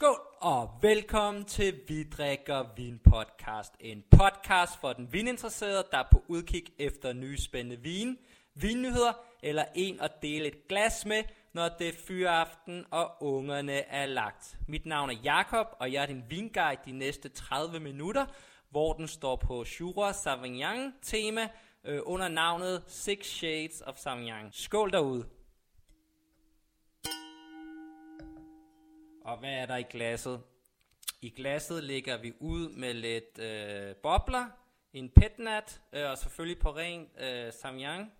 Skål og velkommen til Vi drikker vin podcast. En podcast for den vininteresserede, der er på udkig efter nye spændende vin, vinnyheder eller en at dele et glas med, når det er fyraften og ungerne er lagt. Mit navn er Jakob og jeg er din vinguide de næste 30 minutter, hvor den står på Jura Sauvignon tema øh, under navnet Six Shades of Sauvignon. Skål derude. Og hvad er der i glasset? I glasset lægger vi ud med lidt øh, bobler, en petnat øh, og selvfølgelig på ren øh, samyang.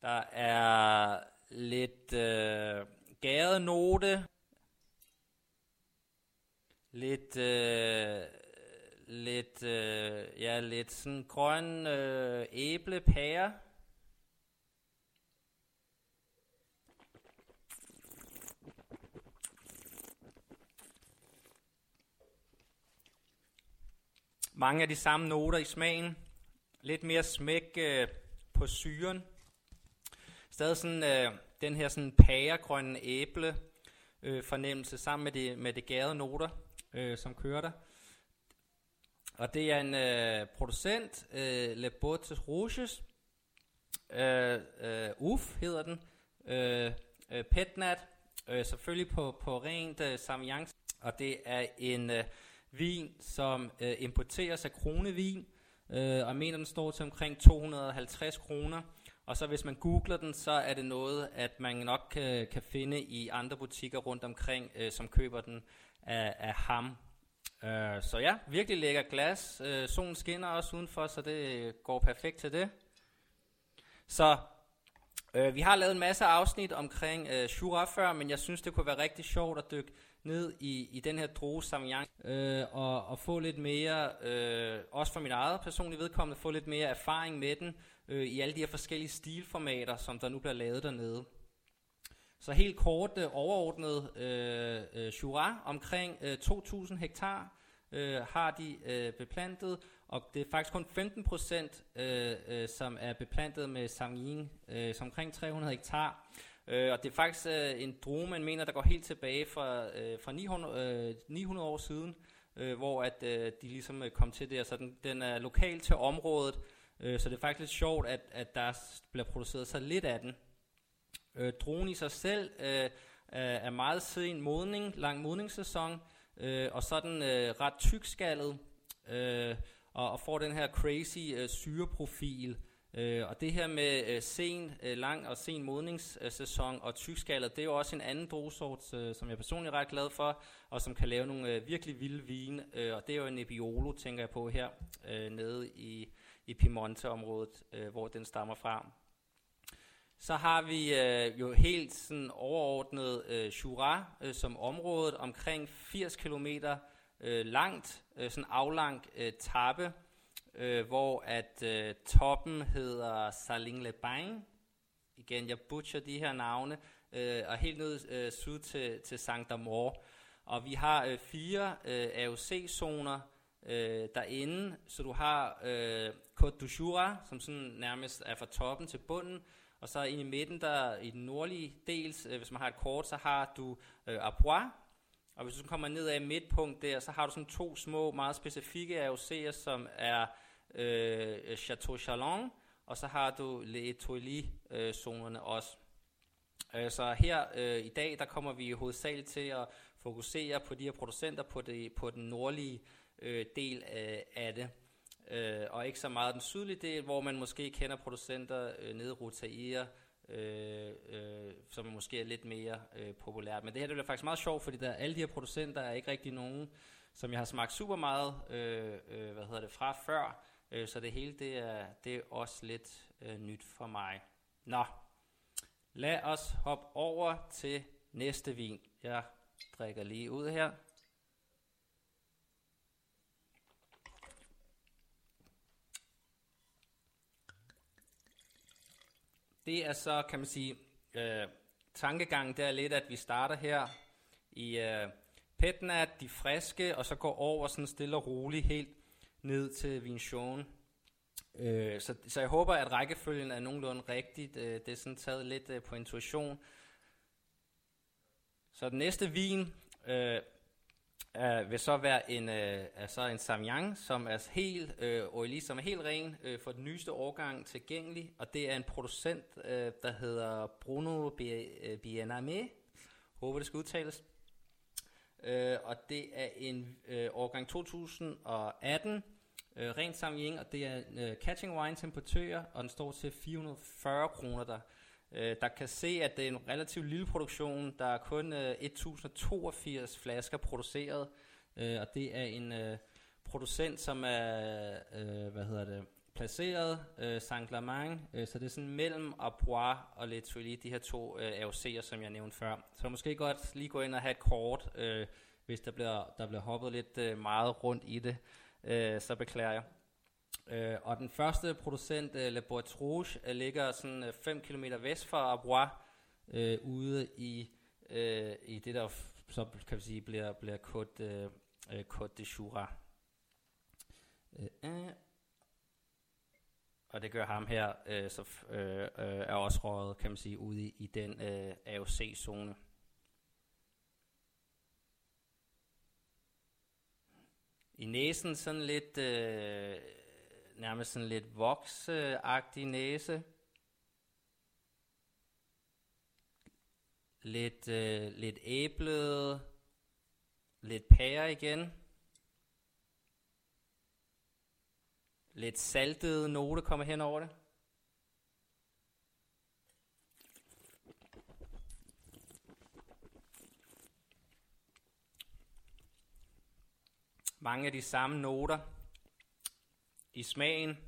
Der er lidt øh, gæret note, lidt øh, lidt øh, ja lidt sådan grøn øh, æble pære. Mange af de samme noter i smagen. Lidt mere smæk øh, på syren. Stadig sådan øh, den her sådan pæregrønne æble øh, fornemmelse sammen med de, med de gærede noter, øh, som kører der. Og det er en øh, producent, øh, Le Bottes Rouges. Øh, øh, UF hedder den. Øh, øh, Petnat. Øh, selvfølgelig på, på rent øh, Sauvignon. Og det er en øh, vin, som øh, importeres af kronevin. Øh, og jeg mener, den står til omkring 250 kroner. Og så hvis man googler den, så er det noget, at man nok kan, kan finde i andre butikker rundt omkring, øh, som køber den af, af ham. Øh, så ja, virkelig lækker glas. Øh, solen skinner også udenfor, så det går perfekt til det. Så øh, vi har lavet en masse afsnit omkring øh, Shura før, men jeg synes, det kunne være rigtig sjovt at dykke ned i, i den her droge Sauvignon, øh, og, og få lidt mere, øh, også for min eget personlige vedkommende, få lidt mere erfaring med den, øh, i alle de her forskellige stilformater, som der nu bliver lavet dernede. Så helt kort øh, overordnet øh, øh, Jura, omkring øh, 2.000 hektar øh, har de øh, beplantet, og det er faktisk kun 15 procent, øh, øh, som er beplantet med Sauvignon, øh, som omkring 300 hektar. Øh, og det er faktisk øh, en drue, man mener, der går helt tilbage fra, øh, fra 900, øh, 900 år siden, øh, hvor at øh, de ligesom øh, kom til det. Så den, den er lokal til området, øh, så det er faktisk lidt sjovt, at, at der bliver produceret så lidt af den. Øh, druen i sig selv øh, er meget sen modning, lang modningssæson, øh, og så er den øh, ret tykskaldet, øh, og, og får den her crazy øh, syreprofil. Øh, og det her med øh, sen, øh, lang og sen modningssæson og tykskaldet, det er jo også en anden druesort, øh, som jeg personligt er ret glad for, og som kan lave nogle øh, virkelig vilde vine. Øh, og det er jo en Nebbiolo, tænker jeg på her, øh, nede i, i Piemonte-området, øh, hvor den stammer fra. Så har vi øh, jo helt sådan overordnet øh, Jura øh, som området, omkring 80 km øh, langt, øh, sådan aflang øh, tappe, øh, hvor at øh, toppen hedder Saling Le Bain. Igen, jeg butcher de her navne, øh, og helt ned øh, syd til, til Saint Amour. Og vi har øh, fire øh, AOC-zoner øh, derinde, så du har øh, Côte du Jura, som sådan nærmest er fra toppen til bunden, og så ind i midten, der i den nordlige del, øh, hvis man har et kort, så har du øh, Arbois, og hvis du kommer ned af midtpunkt der, så har du sådan to små, meget specifikke AOC'er, som er øh, Chateau Chalon, og så har du Le Etoile-zonerne øh, også. Øh, så her øh, i dag, der kommer vi hovedsageligt til at fokusere på de her producenter på, det, på den nordlige øh, del af, af det øh, og ikke så meget den sydlige del, hvor man måske kender producenter øh, nede i Rotaia, øh, øh, som måske er lidt mere øh, populært. Men det her det bliver faktisk meget sjovt, fordi der, alle de her producenter er ikke rigtig nogen, som jeg har smagt super meget øh, øh, hvad hedder det, fra før, øh, så det hele det er, det er også lidt øh, nyt for mig. Nå, lad os hoppe over til næste vin. Jeg drikker lige ud her. Det er så, kan man sige, øh, tankegangen, der er lidt, at vi starter her i øh, Petnat, de friske, og så går over sådan stille og roligt helt ned til Vinchon. Øh, så, så jeg håber, at rækkefølgen er nogenlunde rigtigt. Øh, det er sådan taget lidt øh, på intuition. Så den næste vin øh, øh, vil så være en, øh, altså så en Samyang, som er helt, øh, oily, som er helt ren øh, for den nyeste årgang tilgængelig, og det er en producent, øh, der hedder Bruno Bianame. Øh, Håber det skal udtales. Øh, og det er en øh, årgang 2018, øh, ren Samyang, og det er øh, Catching Wine importør, og den står til 440 kroner der. Øh, der kan se, at det er en relativt lille produktion. Der er kun øh, 1082 flasker produceret, øh, og det er en øh, producent, som er øh, hvad hedder det, placeret øh, Saint-Germain, øh, så det er sådan mellem Arbois og Le de her to øh, AOC'er, som jeg nævnte før. Så måske godt lige gå ind og have et kort, øh, hvis der bliver, der bliver hoppet lidt øh, meget rundt i det, øh, så beklager jeg. Øh, og den første producent, øh, Le Bois Rouge, øh, ligger sådan øh, 5 km vest for Arbois, øh, ude i, øh, i det, der så kan vi sige, bliver, bliver Côte, øh, øh Côte de Jura. Øh, øh. Og det gør ham her, øh, så øh, øh, er også røget, kan man sige, ude i, i den øh, AOC-zone. I næsen sådan lidt... Øh, nærmest sådan lidt voksagtig næse. Lidt, øh, lidt æblet, lidt pære igen. Lidt saltet note kommer hen over det. Mange af de samme noter, i smagen.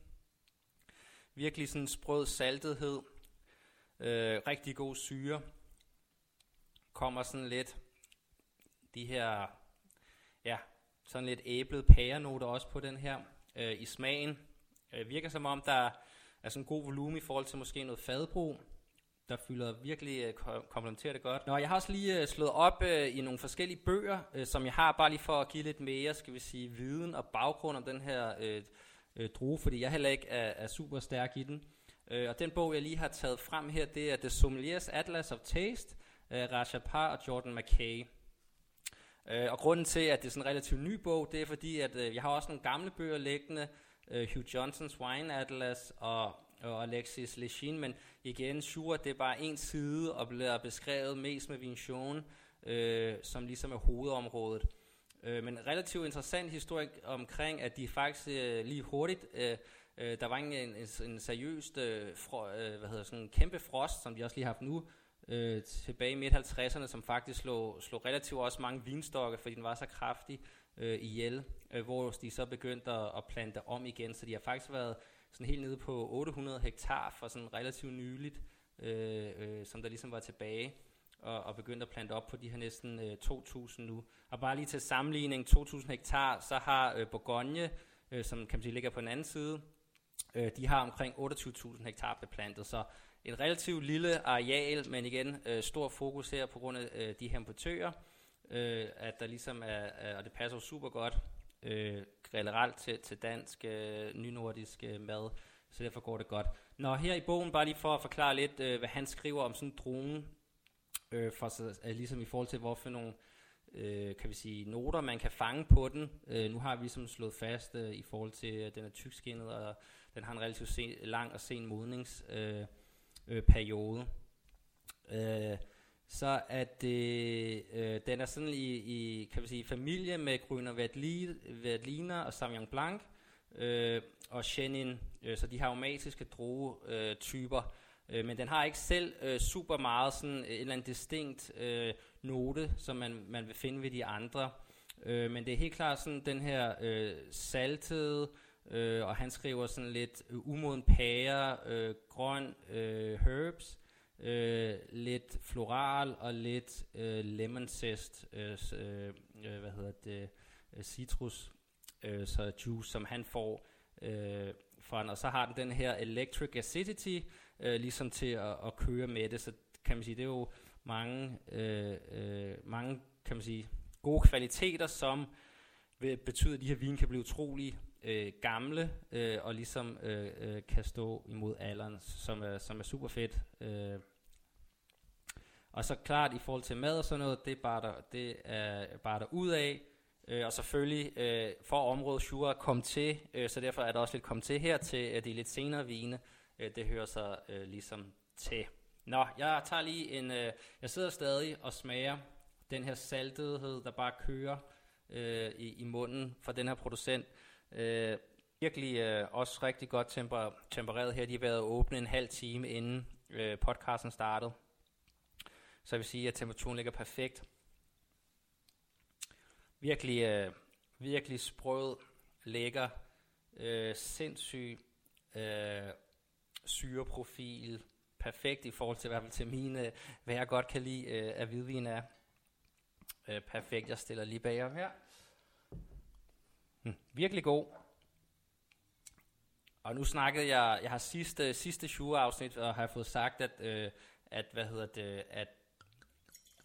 Virkelig sådan sprød saltethed. Øh, rigtig god syre. Kommer sådan lidt de her, ja, sådan lidt æblet pærenoter også på den her øh, i smagen. Øh, virker som om, der er sådan god volumen i forhold til måske noget fadbrug der fylder virkelig øh, komplementerer det godt. Nå, jeg har også lige øh, slået op øh, i nogle forskellige bøger, øh, som jeg har bare lige for at give lidt mere, skal vi sige, viden og baggrund om den her øh, øh, druge, fordi jeg heller ikke er, er super stærk i den. Øh, og den bog, jeg lige har taget frem her, det er The Sommeliers Atlas of Taste, øh, Raja Parr og Jordan McKay. Øh, og grunden til, at det er sådan en relativt ny bog, det er fordi, at øh, jeg har også nogle gamle bøger liggende, øh, Hugh Johnsons Wine Atlas og, og Alexis Lechin, men igen, sure, det er bare en side og bliver beskrevet mest med Vinchon, øh, som ligesom er hovedområdet. Øh, men relativt interessant historie omkring, at de faktisk øh, lige hurtigt, øh, øh, der var en, en, en seriøst øh, fro, øh, hvad hedder, sådan en kæmpe frost, som de også lige har haft nu, øh, tilbage i midt-50'erne, som faktisk slog, slog relativt også mange vinstokke, fordi den var så kraftig øh, ihjel, øh, hvor de så begyndte at, at plante om igen, så de har faktisk været sådan helt nede på 800 hektar for sådan relativt nyligt, øh, øh, som der ligesom var tilbage og, og begyndt at plante op på de her næsten øh, 2.000 nu. Og bare lige til sammenligning, 2.000 hektar, så har øh, Bourgogne, øh, som kan man sige ligger på den anden side, øh, de har omkring 28.000 hektar beplantet, så et relativt lille areal, men igen øh, stor fokus her på grund af øh, de her importører, øh, at der ligesom er, er, og det passer jo super godt øh, generelt til, til dansk, øh, nynordisk øh, mad, så derfor går det godt. Nå, her i bogen, bare lige for at forklare lidt, øh, hvad han skriver om sådan en drone, øh, for, øh, ligesom i forhold til, hvorfor nogle øh, kan vi sige, noter, man kan fange på den. Øh, nu har vi ligesom slået fast øh, i forhold til, at den er tykskinnet, og den har en relativt sen, lang og sen modningsperiode. Øh, øh, periode. øh, så at det, øh, den er sådan i, i kan vi sige, familie med Grüner Veltliner og Sauvignon Blanc øh, og Chenin, øh, så de har aromatiske druetyper. Øh, Øh, men den har ikke selv øh, super meget sådan øh, en eller anden distinkt øh, note, som man, man vil finde ved de andre. Øh, men det er helt klart sådan den her øh, saltede, øh, og han skriver sådan lidt øh, umoden pære, øh, grøn øh, herbs, øh, lidt floral og lidt øh, lemon zest, øh, øh, øh, hvad hedder det, øh, citrus, øh, så juice, som han får øh, fra den. Og så har den den her electric acidity, øh, ligesom til at, at køre med det. Så kan man sige, det er jo mange, øh, øh, mange kan man sige, gode kvaliteter, som vil betyde, at de her vin kan blive utrolig øh, gamle, øh, og ligesom øh, øh, kan stå imod alderen, som er, som er super fedt. Øh. Og så klart i forhold til mad og sådan noget, det er bare der, det er bare der ud af. Øh, og selvfølgelig øh, for området Shura kom til, øh, så derfor er der også lidt kom til her til at de lidt senere vine. Øh, det hører sig øh, ligesom til. Nå, jeg tager lige en, øh, jeg sidder stadig og smager den her saltethed, der bare kører øh, i, i munden fra den her producent. Øh, virkelig øh, også rigtig godt temper, tempereret her. De har været åbne en halv time inden øh, podcasten startede. Så jeg vil sige, at temperaturen ligger perfekt. Virkelig, øh, virkelig sprød, lækker, øh, sindssyg øh, syreprofil, perfekt i forhold til, i hvert fald til mine, hvad jeg godt kan lide øh, af hvidvin er. Øh, perfekt, jeg stiller lige bag her. Hm, virkelig god. Og nu snakkede jeg, jeg har sidste, sidste Shure-afsnit, og har fået sagt, at, øh, at, hvad hedder det, at,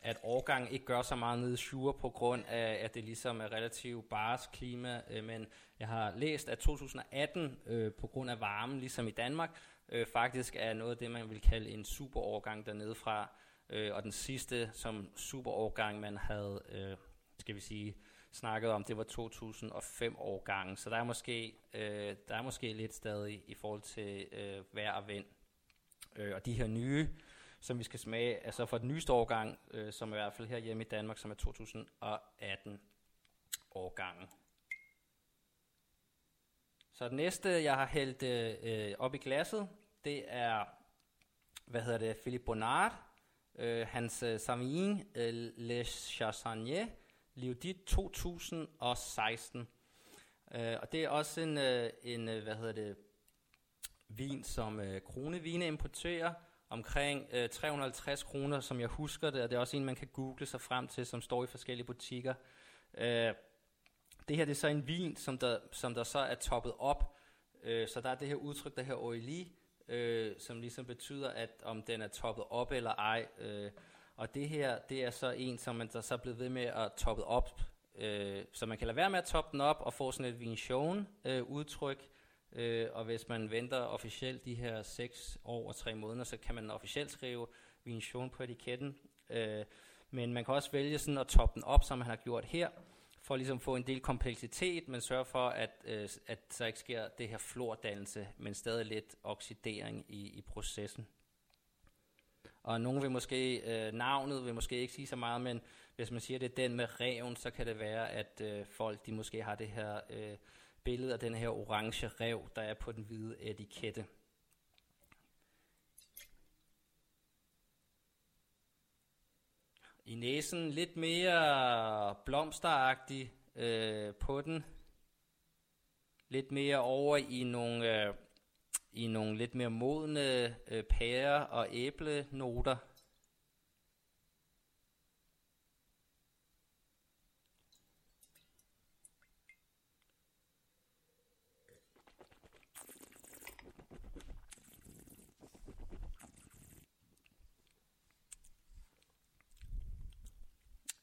at årgang ikke gør så meget nede i Shure, på grund af, at det ligesom er relativt bars klima, øh, men jeg har læst, at 2018, øh, på grund af varmen, ligesom i Danmark, øh, faktisk er noget af det, man vil kalde en superårgang dernede fra, øh, og den sidste som superårgang, man havde, øh, skal vi sige, snakket om, det var 2005 årgangen, så der er måske, øh, der er måske lidt stadig i forhold til øh, vejr og vind. Øh, og de her nye, som vi skal smage, altså for den nyeste årgang, øh, som er i hvert fald her hjemme i Danmark, som er 2018 årgangen. Så det næste, jeg har hældt øh, op i glasset, det er, hvad hedder det, Philippe Bonnard, øh, hans øh, Savigny øh, Le Chassagne, Liudit 2016. Øh, og det er også en, øh, en øh, hvad hedder det, vin, som øh, Kronevine importerer, omkring øh, 350 kroner, som jeg husker det, og det er også en, man kan google sig frem til, som står i forskellige butikker. Øh, det her det er så en vin, som der, som der så er toppet op, øh, så der er det her udtryk, der her oili, øh, som ligesom betyder, at om den er toppet op eller ej. Øh, og det her, det er så en, som man der så er blevet ved med at toppe op, øh, så man kan lade være med at toppe den op og få sådan et vinchon øh, udtryk. Øh, og hvis man venter officielt de her 6 år og 3 måneder, så kan man officielt skrive vinchon på etiketten. Øh, men man kan også vælge sådan at toppe den op, som han har gjort her, for ligesom at ligesom få en del kompleksitet, men sørge for, at, øh, at så ikke sker det her flordannelse, men stadig lidt oxidering i, i processen. Og nogen vil måske, øh, navnet vil måske ikke sige så meget, men hvis man siger, det er den med reven, så kan det være, at øh, folk de måske har det her øh, billede af den her orange rev, der er på den hvide etikette. I næsen lidt mere blomsteragtig øh, på den. Lidt mere over i nogle... Øh, i nogle lidt mere modne øh, pære- og æblenoter.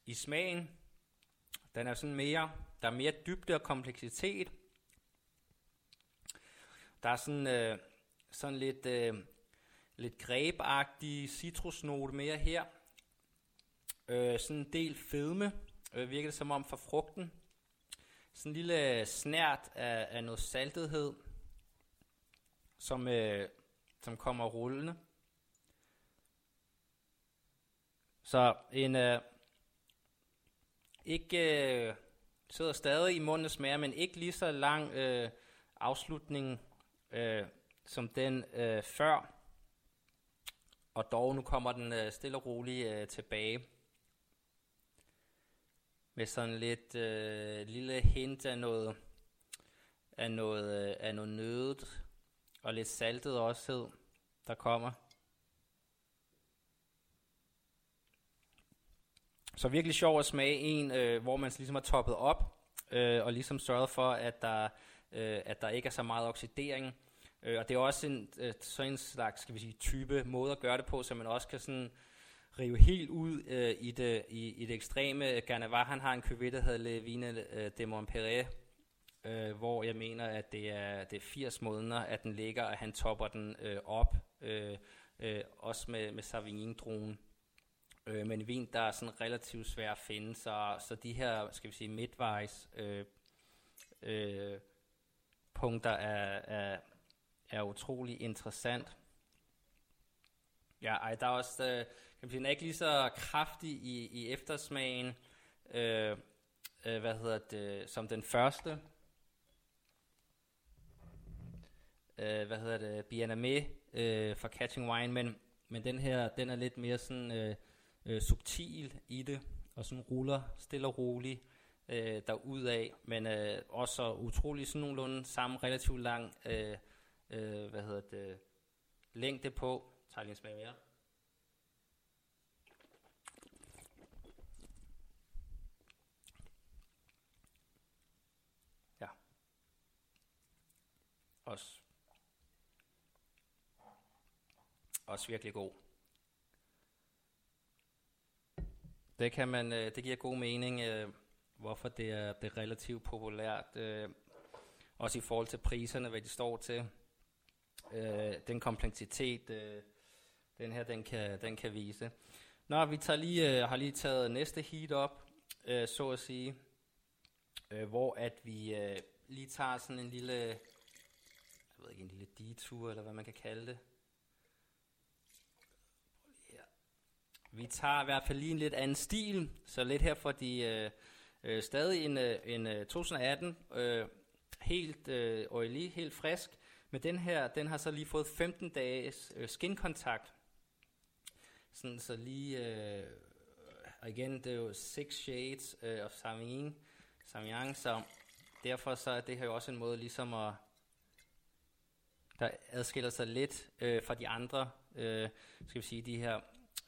I smagen, den er sådan mere, der er mere dybde og kompleksitet, der er sådan, øh, sådan lidt, øh, lidt grebagtig citrusnote mere her. Øh, sådan en del fedme, øh, virker det som om for frugten. Sådan en lille snært af, af noget saltethed, som, øh, som kommer rullende. Så en øh, ikke øh, sidder stadig i munden smager, men ikke lige så lang øh, afslutning øh, som den øh, før, og dog nu kommer den øh, stille og roligt øh, tilbage med sådan lidt øh, lille hint af noget af noget, øh, af noget nødet og lidt saltet også der kommer. Så virkelig sjov at smage en, øh, hvor man ligesom har toppet op øh, og ligesom sørget for, at der øh, at der ikke er så meget oxidering. Øh, og det er også en, øh, sådan en slags skal vi sige, type måde at gøre det på, så man også kan sådan rive helt ud øh, i, det, i, i det ekstreme. Garnavar, han har en cuvée, der hedder Le Vine øh, de Montpellier, øh, hvor jeg mener, at det er, det er 80 måneder, at den ligger, og han topper den øh, op, øh, øh, også med, med Savigny-druen øh, men vin, der er sådan relativt svær at finde, så, så de her, skal vi sige, midtvejs øh, øh, punkter er, er, er utrolig interessant. Ja, ej, der er også, øh, kan man sige, den er ikke lige så kraftig i, i eftersmagen, øh, øh, hvad hedder det, som den første. Øh, hvad hedder det, Bienname øh, for Catching Wine, men, men den her, den er lidt mere sådan øh, øh, subtil i det, og sådan ruller stille og roligt øh, derudad, men øh, også utrolig sådan nogenlunde samme relativt lang, øh, øh, hvad hedder det, længde på. Tager lige en smag mere. Ja. Også, også virkelig god. Det kan man, øh, det giver god mening, øh, hvorfor det er, det er relativt populært, øh, også i forhold til priserne, hvad de står til. Øh, den kompleksitet, øh, den her, den kan, den kan vise. Nå, vi tager lige, øh, har lige taget næste heat op, så at sige, hvor at vi lige tager sådan en lille, jeg ved ikke, en lille detur, eller hvad man kan kalde det, Vi tager i hvert fald lige en lidt anden stil, så lidt her for de øh, øh, stadig en, øh, en øh, 2018, øh, helt øh, oily, helt frisk, men den her, den har så lige fået 15 dages øh, skinkontakt. Sådan så lige, øh, og igen, det er jo Six Shades øh, of Samyang, Samyang, så derfor så er det her jo også en måde ligesom at, der adskiller sig lidt øh, fra de andre, øh, skal vi sige, de her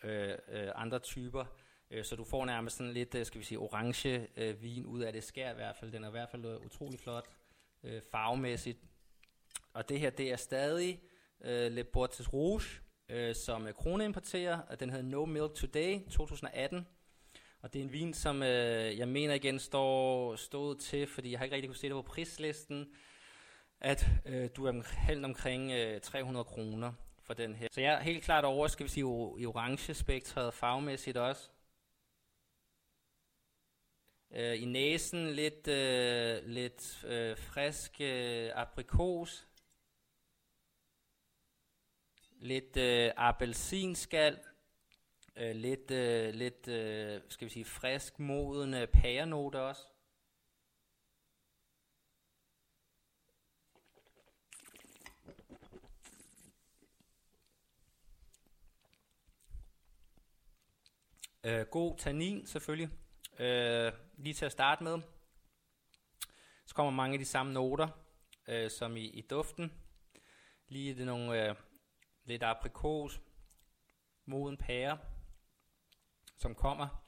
øh, øh, andre typer. Øh, så du får nærmest sådan lidt, øh, skal vi sige, orange øh, vin ud af det skær i hvert fald. Den er i hvert fald utrolig flot øh, farvemæssigt. Og det her, det er stadig øh, Le Bortes Rouge, øh, som øh, Krone importerer, og den hedder No Milk Today 2018. Og det er en vin, som øh, jeg mener igen står stået til, fordi jeg har ikke rigtig kunne se det på prislisten, at øh, du er helt omkring øh, 300 kroner for den her. Så jeg er helt klart over, skal vi sige, i orange spektret farvemæssigt også. Øh, I næsen lidt, øh, lidt øh, frisk øh, aprikos. Lidt øh, appelsinskal. Øh, lidt, øh, lidt øh, skal vi sige, frisk modende pærenote også. Øh, god tannin selvfølgelig, øh, lige til at starte med. Så kommer mange af de samme noter, øh, som i, i duften. Lige det nogle øh, lidt aprikos, moden pære, som kommer.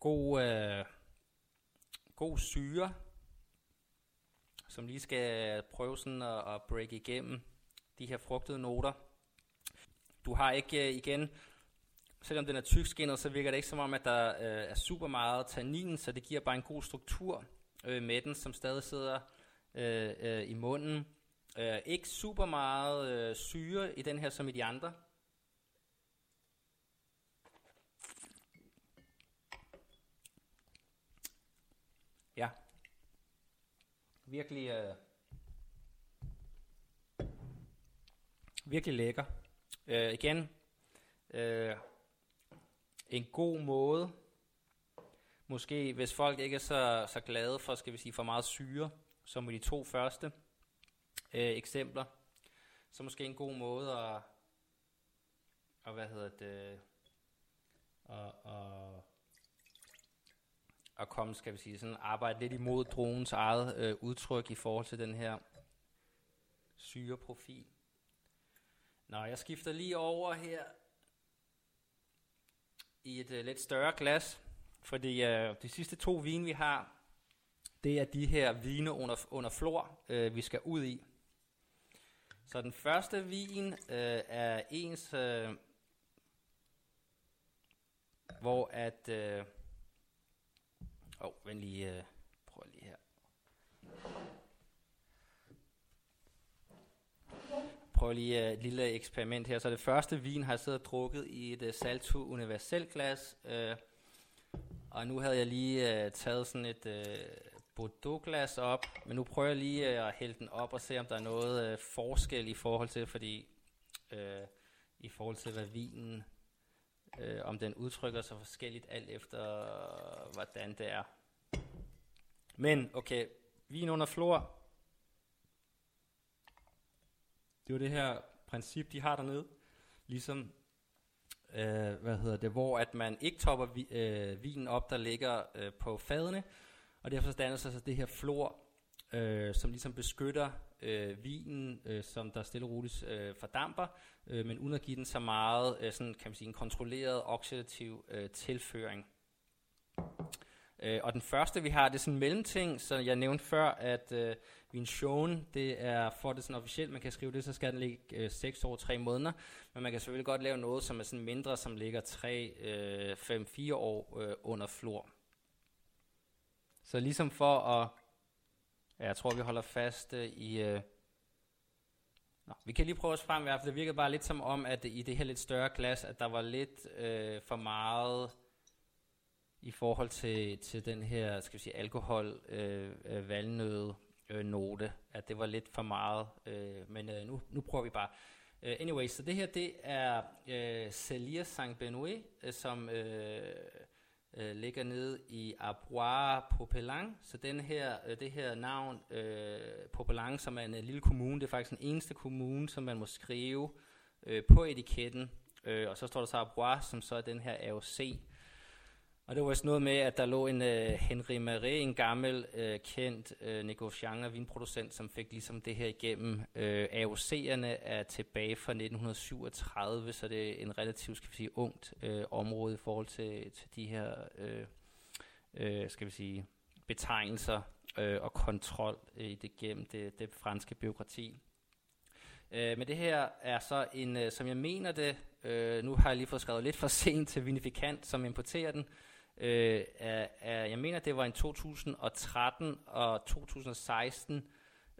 God, øh, god syre, som lige skal prøve sådan at, at break igennem de her frugtede noter. Du har ikke øh, igen selvom den er tykskinnet, så virker det ikke som om, at der øh, er super meget tannin, så det giver bare en god struktur øh, med den, som stadig sidder øh, øh, i munden. Øh, ikke super meget øh, syre i den her som i de andre. Ja. Virkelig, øh, virkelig lækker. Øh, igen, øh, en god måde, måske hvis folk ikke er så, så glade for, skal vi sige, for meget syre, som i de to første øh, eksempler, så måske en god måde at, og hvad hedder det, at, at, at komme, skal vi sige, sådan arbejde lidt imod dronens eget øh, udtryk i forhold til den her syreprofil. Nå, jeg skifter lige over her i et uh, lidt større glas, fordi uh, de sidste to vine, vi har, det er de her vine under, under flor, uh, vi skal ud i. Så den første vin uh, er ens, uh, hvor at... Åh, uh, oh, vent lige, uh, prøv lige her prøve lige øh, et lille eksperiment her. Så det første vin har jeg siddet og drukket i et uh, Salto Universel glas. Øh, og nu havde jeg lige øh, taget sådan et øh, Bordeaux-glas op, men nu prøver jeg lige øh, at hælde den op og se, om der er noget øh, forskel i forhold til, fordi øh, i forhold til, hvad vinen, øh, om den udtrykker sig forskelligt alt efter, øh, hvordan det er. Men okay, vin under flor. Det er jo det her princip, de har dernede. Ligesom, øh, hvad hedder det, hvor at man ikke topper vi, øh, vinen op, der ligger øh, på fadene, og derfor danner sig så det her flor, øh, som ligesom beskytter øh, vinen, øh, som der stille og roligt øh, fordamper, øh, men uden at give den så meget, øh, sådan, kan man sige, en kontrolleret oxidativ øh, tilføring. Øh, og den første, vi har, det er sådan en mellemting, så jeg nævnte før, at øh, Vinchon, det er, for det sådan officielt, man kan skrive det, så skal den ligge øh, 6 år 3 måneder, men man kan selvfølgelig godt lave noget, som er sådan mindre, som ligger 3, 5, 4 år øh, under flor. Så ligesom for at, ja, jeg tror vi holder fast øh, i, øh, Nå, vi kan lige prøve os frem i hvert fald. Det virkede bare lidt som om, at i det her lidt større glas, at der var lidt øh, for meget i forhold til, til den her, skal vi sige, alkohol, øh, øh, valnøde øh, note, at det var lidt for meget, øh, men øh, nu, nu prøver vi bare. Uh, anyway, så det her, det er øh, Celia Saint Benoît, øh, som øh, øh, ligger nede i Arbois Popelang. Så den her, øh, det her navn, øh, Popelang, som er en øh, lille kommune, det er faktisk den eneste kommune, som man må skrive øh, på etiketten. Øh, og så står der så Arbois, som så er den her AOC. Og det var også noget med, at der lå en uh, Henri Marais, en gammel, uh, kendt uh, negociant og vinproducent, som fik ligesom det her igennem. Øh, uh, AOC'erne er tilbage fra 1937, så det er en relativt, skal vi sige, ungt uh, område i forhold til, til de her, uh, uh, skal vi sige, betegnelser uh, og kontrol uh, i det gennem det, det franske byråkrati. Uh, men det her er så en, uh, som jeg mener det, uh, nu har jeg lige fået skrevet lidt for sent til Vinifikant, som importerer den, øh, er, er, jeg mener, det var en 2013 og 2016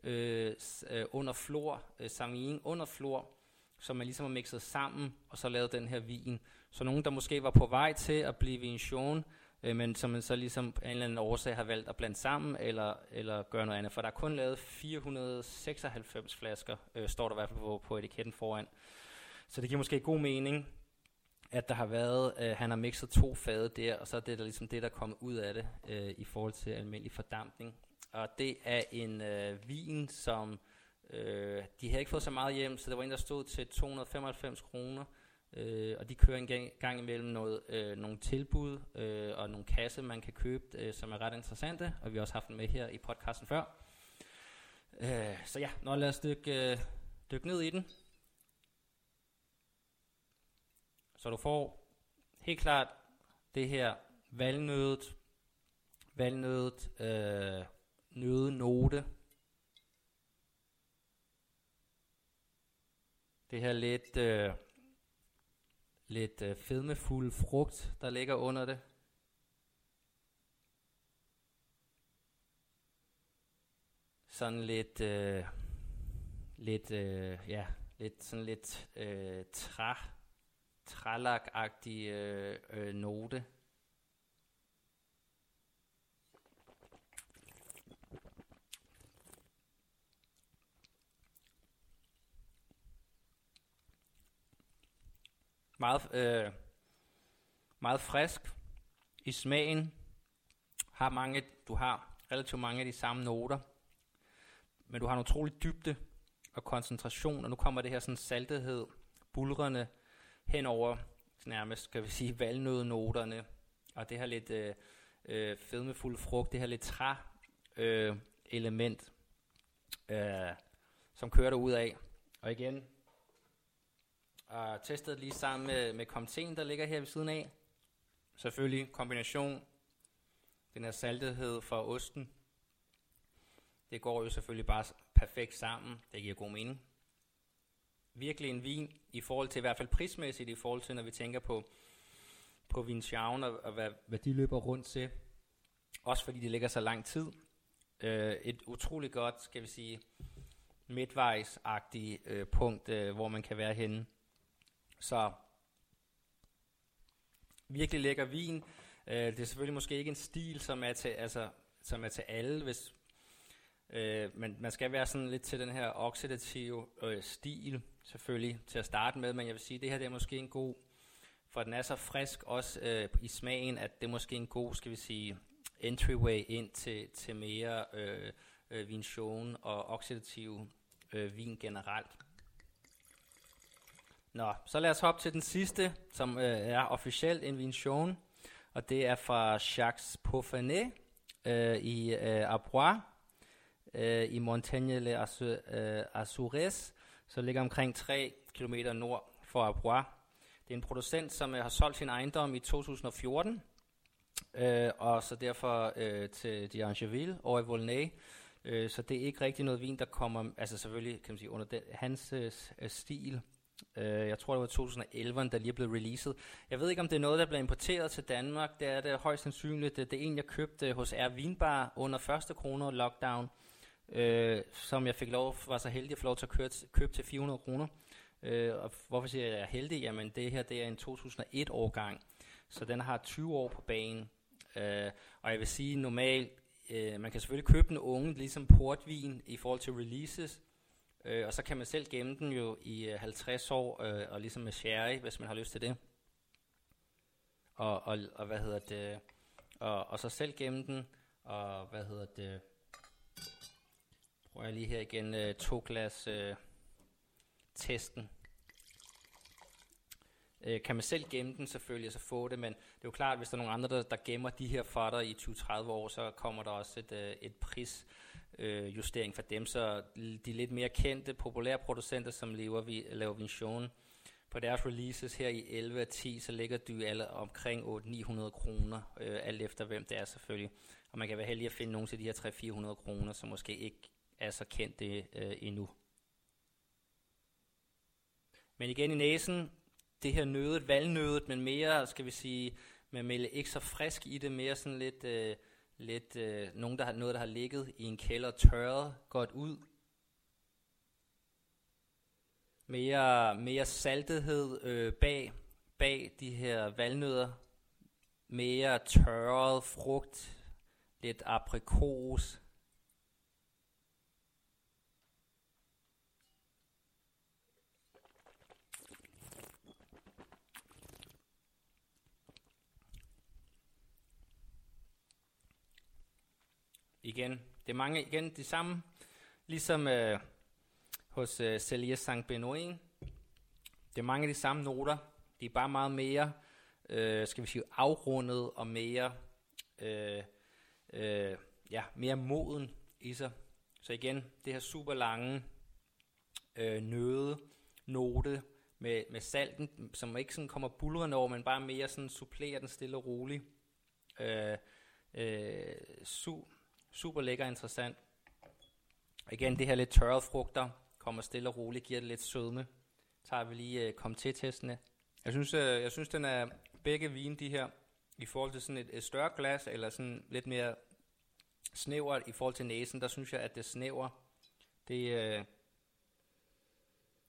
øh, øh, under flor, øh, samling under flor, som man ligesom har mixet sammen, og så lavet den her vin. Så nogen, der måske var på vej til at blive vinchon, øh, men som man så ligesom af en eller anden årsag har valgt at blande sammen, eller, eller gøre noget andet. For der er kun lavet 496 flasker, øh, står der i hvert fald på, på etiketten foran. Så det giver måske god mening, at der har været, øh, han har mixet to fade der, og så er det der ligesom det, der er kommet ud af det øh, i forhold til almindelig fordampning. Og det er en øh, vin, som øh, de har ikke fået så meget hjem, så det var en, der stod til 295 kroner. Øh, og de kører en gang, gang imellem noget, øh, nogle tilbud øh, og nogle kasser, man kan købe, øh, som er ret interessante, og vi har også haft den med her i podcasten før. Øh, så ja, nu lad os dykke, øh, dykke ned i den. Så du får helt klart det her valnødet, valnødet øh, nødenote. Det her lidt, øh, lidt øh, fedmefuld frugt, der ligger under det. Sådan lidt, øh, lidt, øh, ja, lidt sådan lidt øh, træ trælak-agtig øh, øh, note. Meget, øh, meget frisk i smagen. Har mange, du har relativt mange af de samme noter, men du har en utrolig dybde og koncentration, og nu kommer det her sådan saltethed, bulrende, henover nærmest, kan vi sige, valnødnoterne, og det her lidt øh, øh, fedmefulde frugt, det her lidt træ øh, element, øh, som kører der ud af. Og igen, og testet lige sammen med, med komten, der ligger her ved siden af. Selvfølgelig kombination, den her saltethed fra osten. Det går jo selvfølgelig bare perfekt sammen. Det giver god mening virkelig en vin i forhold til, i hvert fald prismæssigt, i forhold til, når vi tænker på, på Vincian og, og hvad, hvad de løber rundt til. Også fordi det ligger så lang tid. Øh, et utroligt godt, skal vi sige, midtvejsagtigt øh, punkt, øh, hvor man kan være henne. Så virkelig lækker vin. Øh, det er selvfølgelig måske ikke en stil, som er til, altså, som er til alle, hvis, øh, men man skal være sådan lidt til den her oxidative øh, stil, selvfølgelig, til at starte med, men jeg vil sige, at det her det er måske en god, for den er så frisk også øh, i smagen, at det er måske en god, skal vi sige, entryway ind til, til mere øh, øh, vinchon og oxidativ øh, vin generelt. Nå, så lad os hoppe til den sidste, som øh, er officielt en vinchon, og det er fra Jacques Poffanet øh, i øh, Arbois, øh, i Montagne les Azures, øh, så ligger omkring 3 km nord for Abois. Det er en producent, som øh, har solgt sin ejendom i 2014, øh, og så derfor øh, til D'Angeville over i Volnay. Øh, så det er ikke rigtig noget vin, der kommer, altså selvfølgelig kan man sige, under den, hans øh, stil. Øh, jeg tror, det var 2011, der lige er blevet releaset. Jeg ved ikke, om det er noget, der bliver importeret til Danmark. Det er det højst sandsynligt. Det, det er en, jeg købte hos R Vinbar under første kroner lockdown, øh, som jeg fik lov, var så heldig at få lov til at købe, købe til 400 kroner. Øh, og hvorfor siger jeg, at jeg er heldig? Jamen, det her det er en 2001-årgang, så den har 20 år på banen. Øh, og jeg vil sige, normalt, øh, man kan selvfølgelig købe den unge, ligesom portvin, i forhold til releases, øh, og så kan man selv gemme den jo i øh, 50 år, øh, og ligesom med sherry, hvis man har lyst til det. Og, og, og hvad hedder det, og, og så selv gemme den, og hvad hedder det, prøver jeg lige her igen, øh, to glas øh, testen. Øh, kan man selv gemme den selvfølgelig, og så få det, men det er jo klart, at hvis der er nogen andre, der, der gemmer de her for dig i 20-30 år, så kommer der også et, øh, et pris øh, justering for dem, så de lidt mere kendte, populære producenter, som lever, vi, laver Vinchon, på deres releases her i 11 og 10, så ligger du alle omkring 800-900 kroner, øh, alt efter hvem det er selvfølgelig. Og man kan være heldig at finde nogle til de her 300-400 kroner, som måske ikke er så kendte øh, endnu. Men igen i næsen, det her nødet, valnødet, men mere, skal vi sige, med melde ikke så frisk i det, mere sådan lidt, øh, lidt øh, nogen, der har, noget, der har ligget i en kælder tørret godt ud. Mere, mere saltethed øh, bag, bag de her valnødder. Mere tørret frugt, lidt aprikos, igen. Det er mange igen de samme, ligesom øh, hos øh, Celia St. Benoît. Det er mange af de samme noter. De er bare meget mere, øh, skal vi sige, afrundet og mere, øh, øh, ja, mere moden i sig. Så igen, det her super lange øh, nøde, note med, med salten, som ikke sådan kommer bulrende over, men bare mere sådan supplerer den stille og roligt. Øh, øh, su, Super lækker interessant. Igen, det her lidt tørrede frugter kommer stille og roligt, giver det lidt sødme. Tager vi lige øh, kom til testene. Jeg synes, øh, jeg synes, den er begge vine, de her, i forhold til sådan et, et større glas, eller sådan lidt mere snævert i forhold til næsen, der synes jeg, at det snæver, det, øh,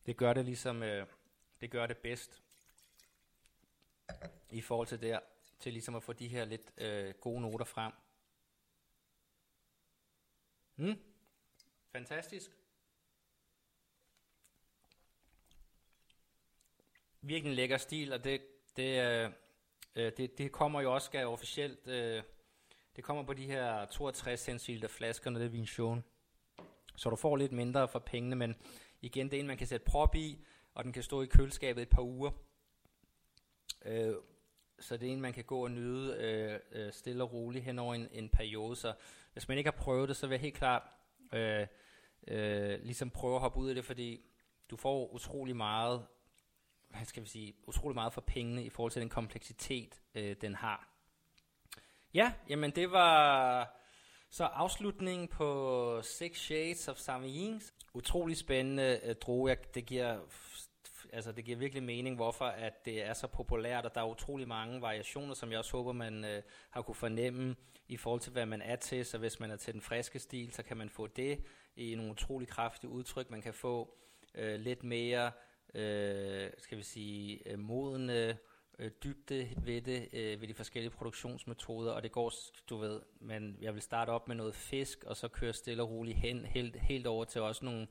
det gør det ligesom, øh, det gør det bedst i forhold til der, til ligesom at få de her lidt øh, gode noter frem. Mm. Fantastisk. Virkelig lækker stil, og det, det, øh, øh, det, det kommer jo også skal officielt, øh, det kommer på de her 62 centiliter flasker, når det er vinchon. Så du får lidt mindre for pengene, men igen, det er en, man kan sætte prop i, og den kan stå i køleskabet et par uger. Øh, så det er en, man kan gå og nyde øh, øh stille og roligt hen over en, en periode. Så hvis man ikke har prøvet det, så vil jeg helt klart øh, øh, ligesom prøve at hoppe ud af det, fordi du får utrolig meget, hvad skal vi sige, utrolig meget for pengene i forhold til den kompleksitet, øh, den har. Ja, jamen det var så afslutningen på Six Shades of Samoyens. Utrolig spændende, øh, droge. Det giver altså det giver virkelig mening, hvorfor at det er så populært, og der er utrolig mange variationer, som jeg også håber, man øh, har kunne fornemme i forhold til, hvad man er til. Så hvis man er til den friske stil, så kan man få det. i nogle utrolig kraftige udtryk. Man kan få øh, lidt mere, øh, skal vi sige, øh, modende øh, dybde ved det, øh, ved de forskellige produktionsmetoder, og det går, du ved, men jeg vil starte op med noget fisk, og så køre stille og roligt hen, helt, helt over til også nogle,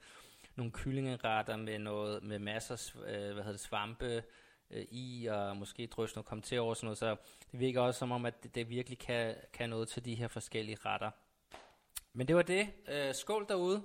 nogle kyllingeretter med, noget, med masser af øh, hvad hedder det, svampe øh, i, og måske drøs noget kom til over sådan noget, så det virker også som om, at det, det virkelig kan, kan noget til de her forskellige retter. Men det var det. Øh, skål derude.